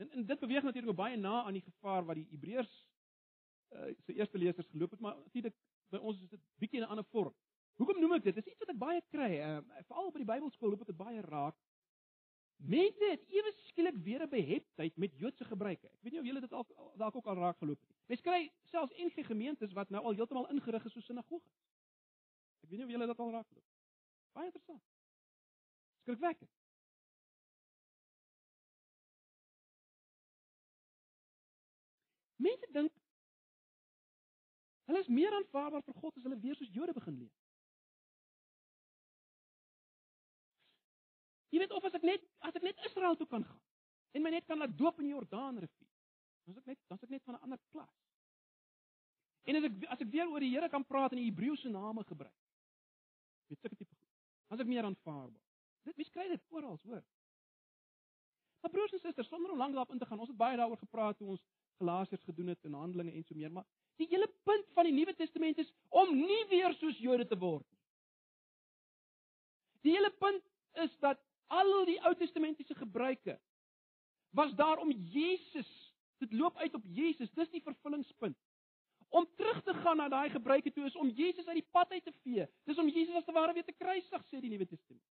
Speaker 1: En, en dit beweeg natuurlik baie na aan die gevaar wat die Hebreërs uh, se eerste lesers geloop het, maar natuurlik by ons is dit bietjie in 'n ander vorm. Hoekom noem ek dit? Dit is iets wat ek baie kry, uh, veral by die Bybelskool loop ek dit baie raak. Mense het ewe skielik weer 'n beheptheid met Joodse gebruike. Ek weet nie of julle dit al dalk ook al raak geloop het nie. Mense kry selfs NG gemeentes wat nou al heeltemal ingerig is soos sinagoges. Ek weet nie of julle dit al raak geloop. Baie interessant. Skrikwekkend. Mense dink hulle is meer aanvaarbaar vir God as hulle weer soos Jode begin leef. Jy weet of as ek net as ek net Israel toe kan gaan en my net kan laat doop in die Jordaanrivier. Dan is ek net dan is ek net van 'n ander klas. En as ek as ek weer oor die Here kan praat in die Hebreëse name gebruik. Weet sulke tipe is ek meer aanvaarbaar. Dit mens kry dit oral, hoor. Maar broers en susters, sonder om lank daarop in te gaan, ons het baie daaroor gepraat toe ons Galasiërs gedoen het in Handelinge en so meer, maar die hele punt van die Nuwe Testament is om nie weer soos Jode te word nie. Die hele punt is dat al die Ou Testamentiese gebruike was daar om Jesus, dit loop uit op Jesus, dis die vervullingspunt. Om terug te gaan na daai gebruike toe is om Jesus uit die pad uit te vee. Dis om Jesus as te ware weer te kruisig sê die Nuwe Testament.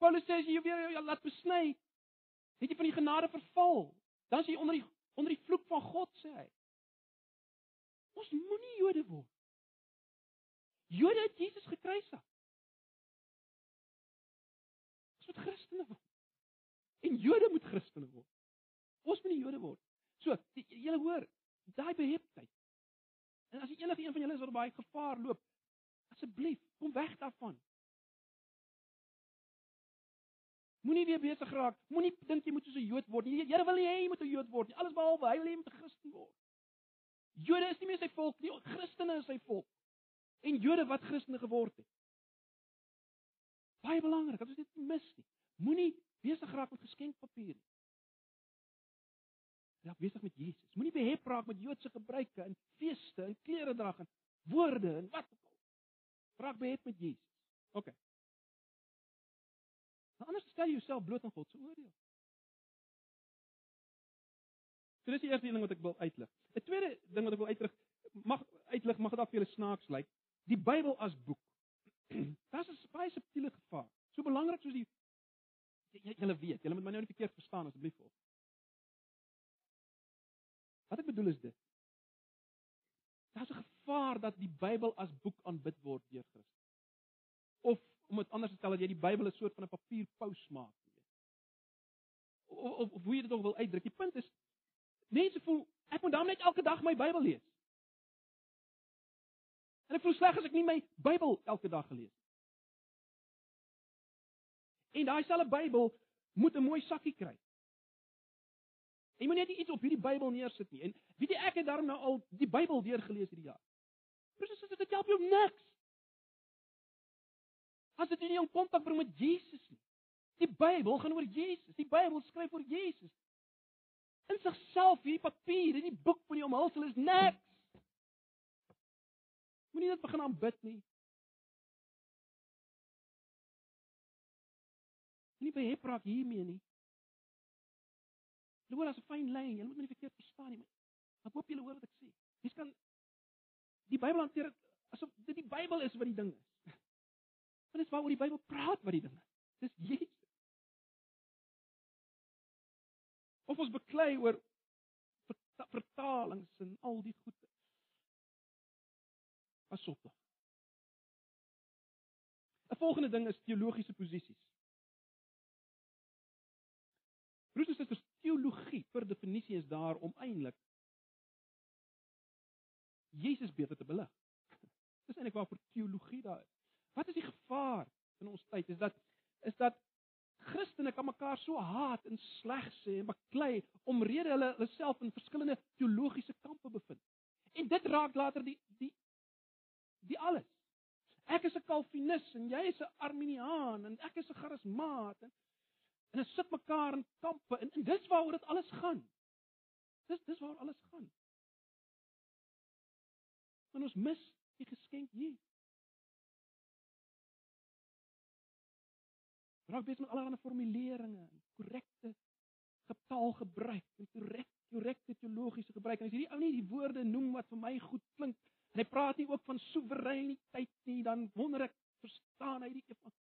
Speaker 1: Paulus sê jy weer jy laat besny, het jy van die genade verval. Dan is jy onder die onder die vloek van God sê hy. Ons moenie Jode word. Jode het Jesus gekruisig. Christene word. En Jode moet Christene word. Ons moet nie Jode word. So, julle hoor, daai beheptheid. En as enige een van julle is wat baie gevaar loop, asseblief, kom weg daarvan. Moenie weer besig raak. Moenie dink jy moet soos 'n Jood word nie. Here wil nie hê jy moet 'n Jood word nie. Alles behalwe hy wil hê jy moet 'n Christen word. Jode is nie meer sy volk nie, Christene is sy volk. En Jode wat Christene geword het. Baie belangrik, dat ons dit mis nie. Moenie besig raak met geskenkpapier nie. Raak besig met Jesus. Moenie behep raak met Joodse gebruike en feeste en klere dra en woorde en wat ook al. Raak behep met Jesus. OK. Maar anders stel jy jouself bloot aan God se oordeel. So dis die eerste ding wat ek wil uitlig. 'n Tweede ding wat ek wil uitlig, mag uitlig mag dit af vir julle snaaks lyk. Die Bybel as boek. Dit is baie subtiele gevaar. So belangrik soos die julle weet, julle moet my nou nie verkeerd verstaan asseblief op. Wat ek bedoel is dit. Daar's 'n gevaar dat die Bybel as boek aanbid word deur Christus. Of om dit anders te stel dat jy die Bybel 'n soort van 'n papierpous maak. Of, of of hoe jy dit ook wil uitdruk. Die punt is mense voel ek moet dan net elke dag my Bybel lees. En ek voel sleg as ek nie my Bybel elke dag gelees het. En daai selfe Bybel moet 'n mooi sakkie kry. Jy moet net iets op hierdie Bybel neersit nie. En weet jy ek het daarom nou al die Bybel deurgelees hierdie jaar. Presies, dit help jou niks. As dit nie in kontak bring met Jesus nie. Die Bybel gaan oor Jesus. Die Bybel skryf oor Jesus. In sigself hierdie papier, hierdie boek van die omhulsel is niks. Moenie dit begin aanbid nie. Nie by Hebrak hiermee nie. Jy hoor as 'n fyn lyn, jy moet my nie verkeerd verstaan nie, ek hoop julle hoor wat ek sê. Jy kan die Bybel hanteer asof dit die Bybel is wat die ding is. Want dit is waaroor die Bybel praat wat die ding is. Dis Jesus. Of ons beklei oor vertalings en al die goede. Pas op. 'n Volgende ding is teologiese posisies. Broers en susters, teologie per definisie is daar om eintlik Jesus beter te belig. Dis eintlik waarvoor teologie daar is. Wat is die gevaar in ons tyd? Is dat is dat Christene kan mekaar so haat en sleg sê en baklei omrede hulle hulle self in verskillende teologiese kampe bevind. En dit raak later die die die alles. Ek is 'n Calvinis en jy is 'n Arminiaan en ek is 'n Charismaat en en hulle sit mekaar in kampe en, en dis waaroor dit alles gaan. Dis dis waaroor alles gaan. En ons mis die geskenk hier. Raak besig met allerlei formuleringe, korrekte getaalgebruik en korrekte korrekte teologiese gebruik. En as hierdie ou nie die woorde noem wat vir my goed klink, en hy praat nie ook van soewereiniteit nie, dan wonder ek, verstaan hy die evangelie?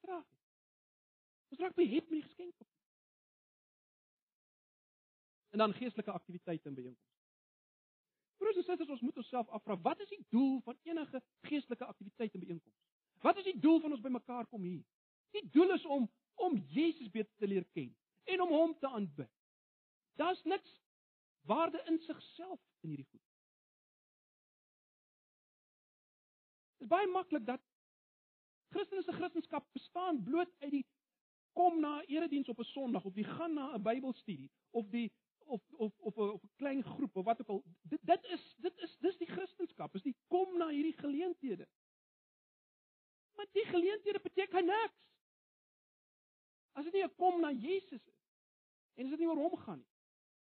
Speaker 1: Dis tragies. Ons raak behep met die geskenk op. En dan geestelike aktiwiteite en byeenkomste. Broers en susters, ons moet onsself afvra, wat is die doel van enige geestelike aktiwiteit en byeenkomste? Wat is die doel van ons bymekaar kom hier? Die doel is om om Jesus beter te leer ken en om hom te aanbid. Daar's niks waarde in sigself in hierdie goed. Dit is baie maklik dat Christelike Christendom bestaan bloot uit die kom na erediens op 'n Sondag of die gaan na 'n Bybelstudie of die of of of 'n of 'n klein groep of wat ook al. Dit dit is dit is dis die Christendom. Is die kom na hierdie geleenthede. Maar die geleenthede beteken niks. As dit nie 'n kom na Jesus is en as dit nie oor hom gaan nie.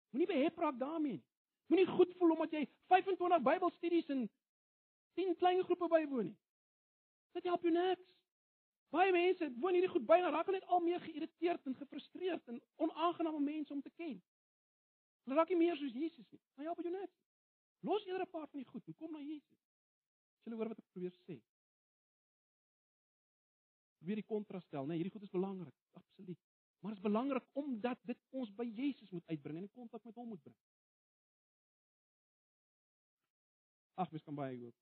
Speaker 1: Moenie behep raak daarmee nie. Moenie goed voel omdat jy 25 Bybelstudies en 10 klein groepe bywoon nie. Dit help jou niks. Baie mense woon hierdie goed by en raak net al meer geïrriteerd en gefrustreerd en onaangename mense om te ken. Hulle raak nie meer soos Jesus nie. Maar help jou niks. Los eerder 'n paar van die goed en kom na Jesus. Jy hoor wat ek probeer sê weer die kontras stel, né? Nee, hierdie goed is belangrik, absoluut. Maar dit is belangrik omdat dit ons by Jesus moet uitbring en in kontak met hom moet bring. Ag, mens kan baie hoop.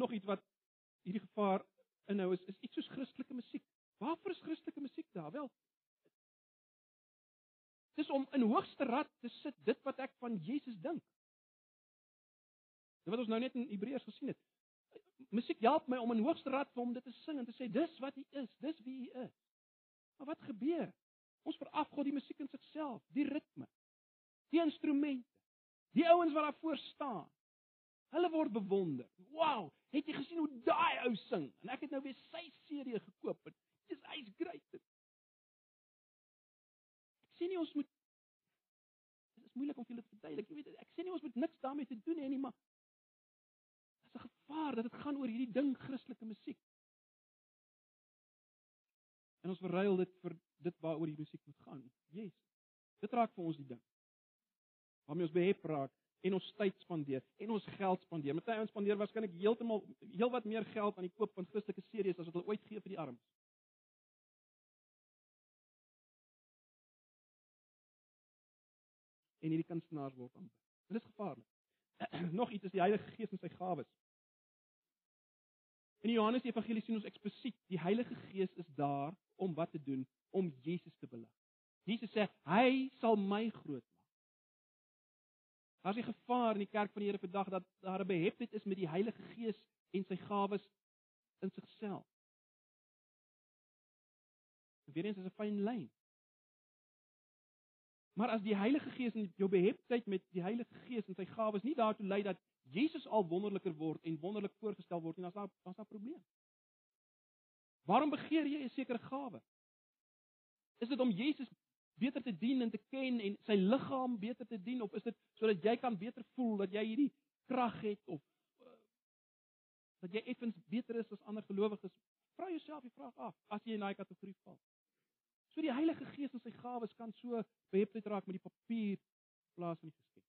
Speaker 1: Nog iets wat hierdie gevaar inhou is is iets soos Christelike musiek. Waarvoor is Christelike musiek daar? Wel, dis om in hoogste rad te sit dit wat ek van Jesus dink. Dit wat ons nou net in Hebreërs gesien het. Musiek help my om in hoogste rad vir hom dit te sing en te sê dis wat hy is, dis wie hy is. Maar wat gebeur? Ons verafgod die musiek in sigself, die ritme, die instrumente, die ouens wat daar voor staan. Hulle word bewonder. Wow, het jy gesien hoe daai ou sing? En ek het nou weer sy CD gekoop dis hy's great. Ek sê nie ons moet Dit is moeilik om vir julle te verduidelik. Jy weet, ek sê nie ons moet niks daarmee te doen hê nie, maar Dis 'n gevaar dat dit gaan oor hierdie ding Christelike musiek. En ons verruil dit vir dit waaroor die musiek moet gaan. Yes. Dit raak vir ons die ding. Waarmee ons behep raak en ons tyd spandeer en ons geld spandeer. Met hy ons spandeer waarskynlik heeltemal heelwat meer geld aan die koop van Christelike series as wat hulle ooit gee vir die armes. En hierdie kunstenaars word aanbid. Dit is gevaarlik. nog iets is die Heilige Gees en sy gawes. In Johannes Evangelie sien ons eksplisiet die Heilige Gees is daar om wat te doen? Om Jesus te belig. Jesus sê hy sal my groot. Daar is 'n gevaar in die kerk van die Here vandag dat daar 'n beheptheid is met die Heilige Gees en sy gawes in sigself. Weer eens is 'n fyn lyn. Maar as die Heilige Gees in jou beheptheid met die Heilige Gees en sy gawes nie daartoe lei dat Jesus al wonderliker word en wonderlik voorgestel word nie, dan is daar dan is daar 'n probleem. Waarom begeer jy 'n sekere gawe? Is dit om Jesus beter te dien en te ken en sy liggaam beter te dien of is dit sodat jy kan beter voel dat jy hierdie krag het of uh, dat jy effens beter is as ander gelowiges? Vra jouself die vraag af as jy in daai kategorie val. So die Heilige Gees en sy gawes kan so beheptheid raak met die papier plaas van die geskenk.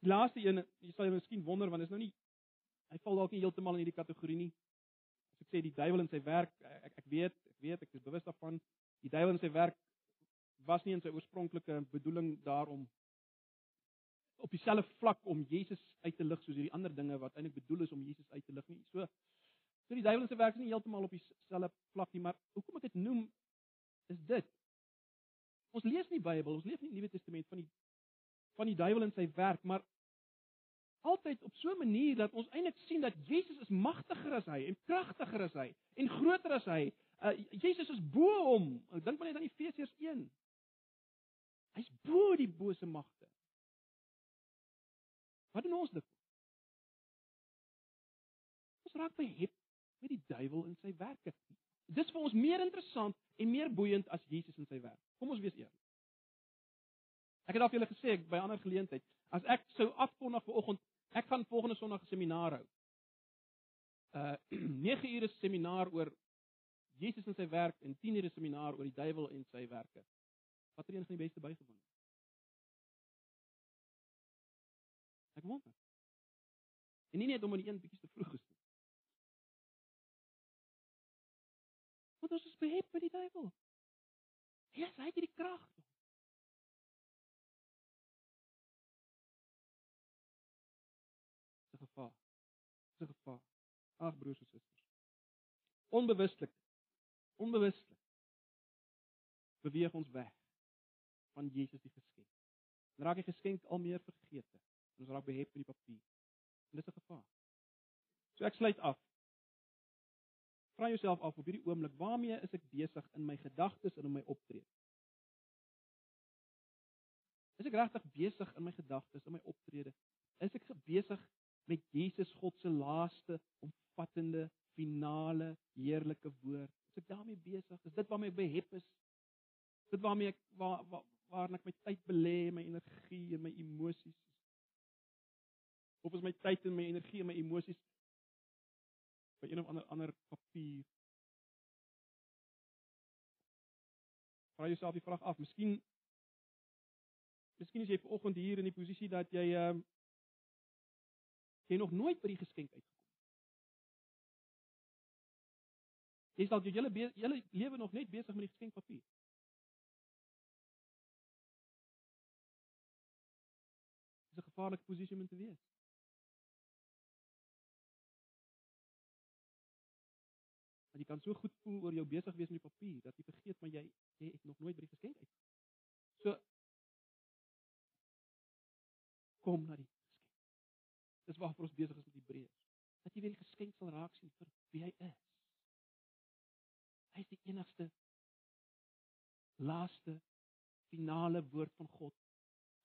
Speaker 1: Die laaste een, jy sal jou miskien wonder want is nou nie hy val dalk nie heeltemal in hierdie kategorie nie. Ek sê die duiwel in sy werk, ek ek weet, ek weet, ek is bewus daarvan, die duiwel in sy werk was nie in sy oorspronklike bedoeling daarom op dieselfde vlak om Jesus uit te lig soos hierdie ander dinge wat eintlik bedoel is om Jesus uit te lig nie. So So die duiwel se werk is nie heeltemal op dieselfde vlak nie, maar hoekom ek dit noem is dit. Ons lees nie Bybel, ons lees nie Nuwe Testament van die van die duiwel en sy werk, maar altyd op so 'n manier dat ons eintlik sien dat Jesus is magtiger as hy en kragtiger as hy en groter as hy. Uh, Jesus is bo hom. Dink maar net aan Efesiërs 1. Hy's bo die bose magte. Wat doen ons dit? Ons raak behep met die duiwel in sy werke. Dis vir ons meer interessant en meer boeiend as Jesus in sy werk. Kom ons wees eerlik. Ek het al vir julle gesê by ander geleentheid, as ek sou afkondig vir oggend, ek gaan volgende Sondag 'n seminaar hou. Uh 9 ure seminaar oor Jesus en sy werk en 10 ure seminaar oor die duiwel en sy werke. Watter een gaan die beste bygewoon? Ek wonder. En nie net om aan die een bietjie te vroeg gesit. Want ons is behep met die duiwel. Ja, hy het die krag. Dis 'n gevaar. Ag broers en susters. Onbewuslik. Onbewuslik. Beweeg ons weg van Jesus die geskenk. En raak die geskenk al meer vergete. Ons raak behep met die papier. En dis 'n gevaar. So ek sluit af. Vra jouself af op hierdie oomblik, waarmee is ek besig in my gedagtes en in my optrede? Is ek regtig besig in my gedagtes en my optrede? Is ek besig met Jesus God se laaste, omvattende, finale, heerlike woord? Is ek daarmee besig? Is dit waarmee ek behep is? Dit waarmee ek waar waar waar ek my tyd belê, my energie en my emosies? Of is my tyd en my energie en my emosies by een of ander ander papier. Vra jouself die vraag af, miskien Miskien is jy vanoggend hier in die posisie dat jy ehm uh, jy nog nooit by die geskenk uitgekom het. Jy sal jou hele hele lewe nog net besig met die geskenkpapier. Dis 'n gevaarlike posisie om in te wees. Want jy kan so goed voel oor jou besig wees met die papier dat jy vergeet maar jy jy het nog nooit by die geskenk uit. So kom na die geskenk. Dis waarvoor ons besig is met Hebreërs. Dat jy weer die geskenk sal raak sien vir wie hy is. Hy is die enigste laaste finale woord van God.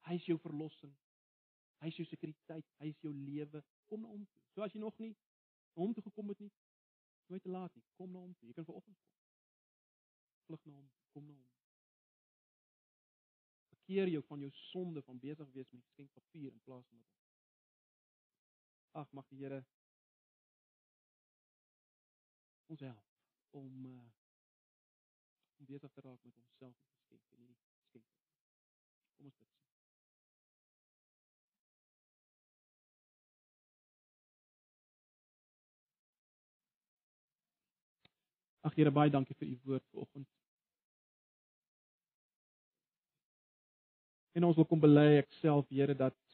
Speaker 1: Hy is jou verlossing. Hy is jou sekuriteit, hy is jou lewe. Kom na hom toe. So as jy nog nie na hom toe gekom het nie, nooit te laat nie. Kom na hom toe. Jy kan vanoggend kom. Vlug na hom, kom na hom. Verkeer jou van jou sonde van besig wees met skenkpapier in plaas van met hom. Ag, mag die Here ons help om uh, om besig te raak met homself en geskenk en hierdie geskenk. Kom ons bid. Ag Here, baie dankie vir u woord vanoggend. En ons wil kom bely ek self Here dat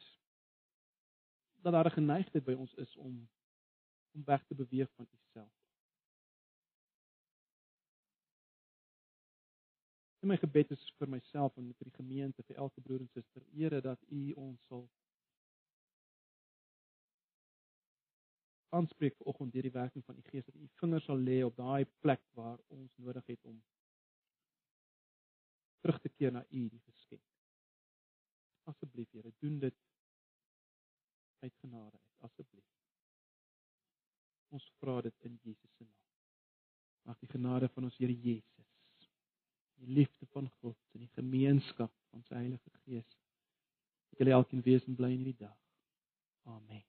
Speaker 1: dat daar 'n geneigtheid by ons is om om weg te beweeg van u self. En my gebed is vir myself en vir die gemeente, vir elke broer en suster, Here dat u ons sal aanspreek vanoggend deur die werking van die Gees dat u vingers sal lê op daai plek waar ons nodig het om terug te keer na u die geskenk. Asseblief Here, doen dit uit genade uit, asseblief. Ons vra dit in Jesus se naam. Mag die genade van ons Here Jesus, die liefde van God en die gemeenskap van sy Heilige Gees met julle elkeen wees en bly in hierdie dag. Amen.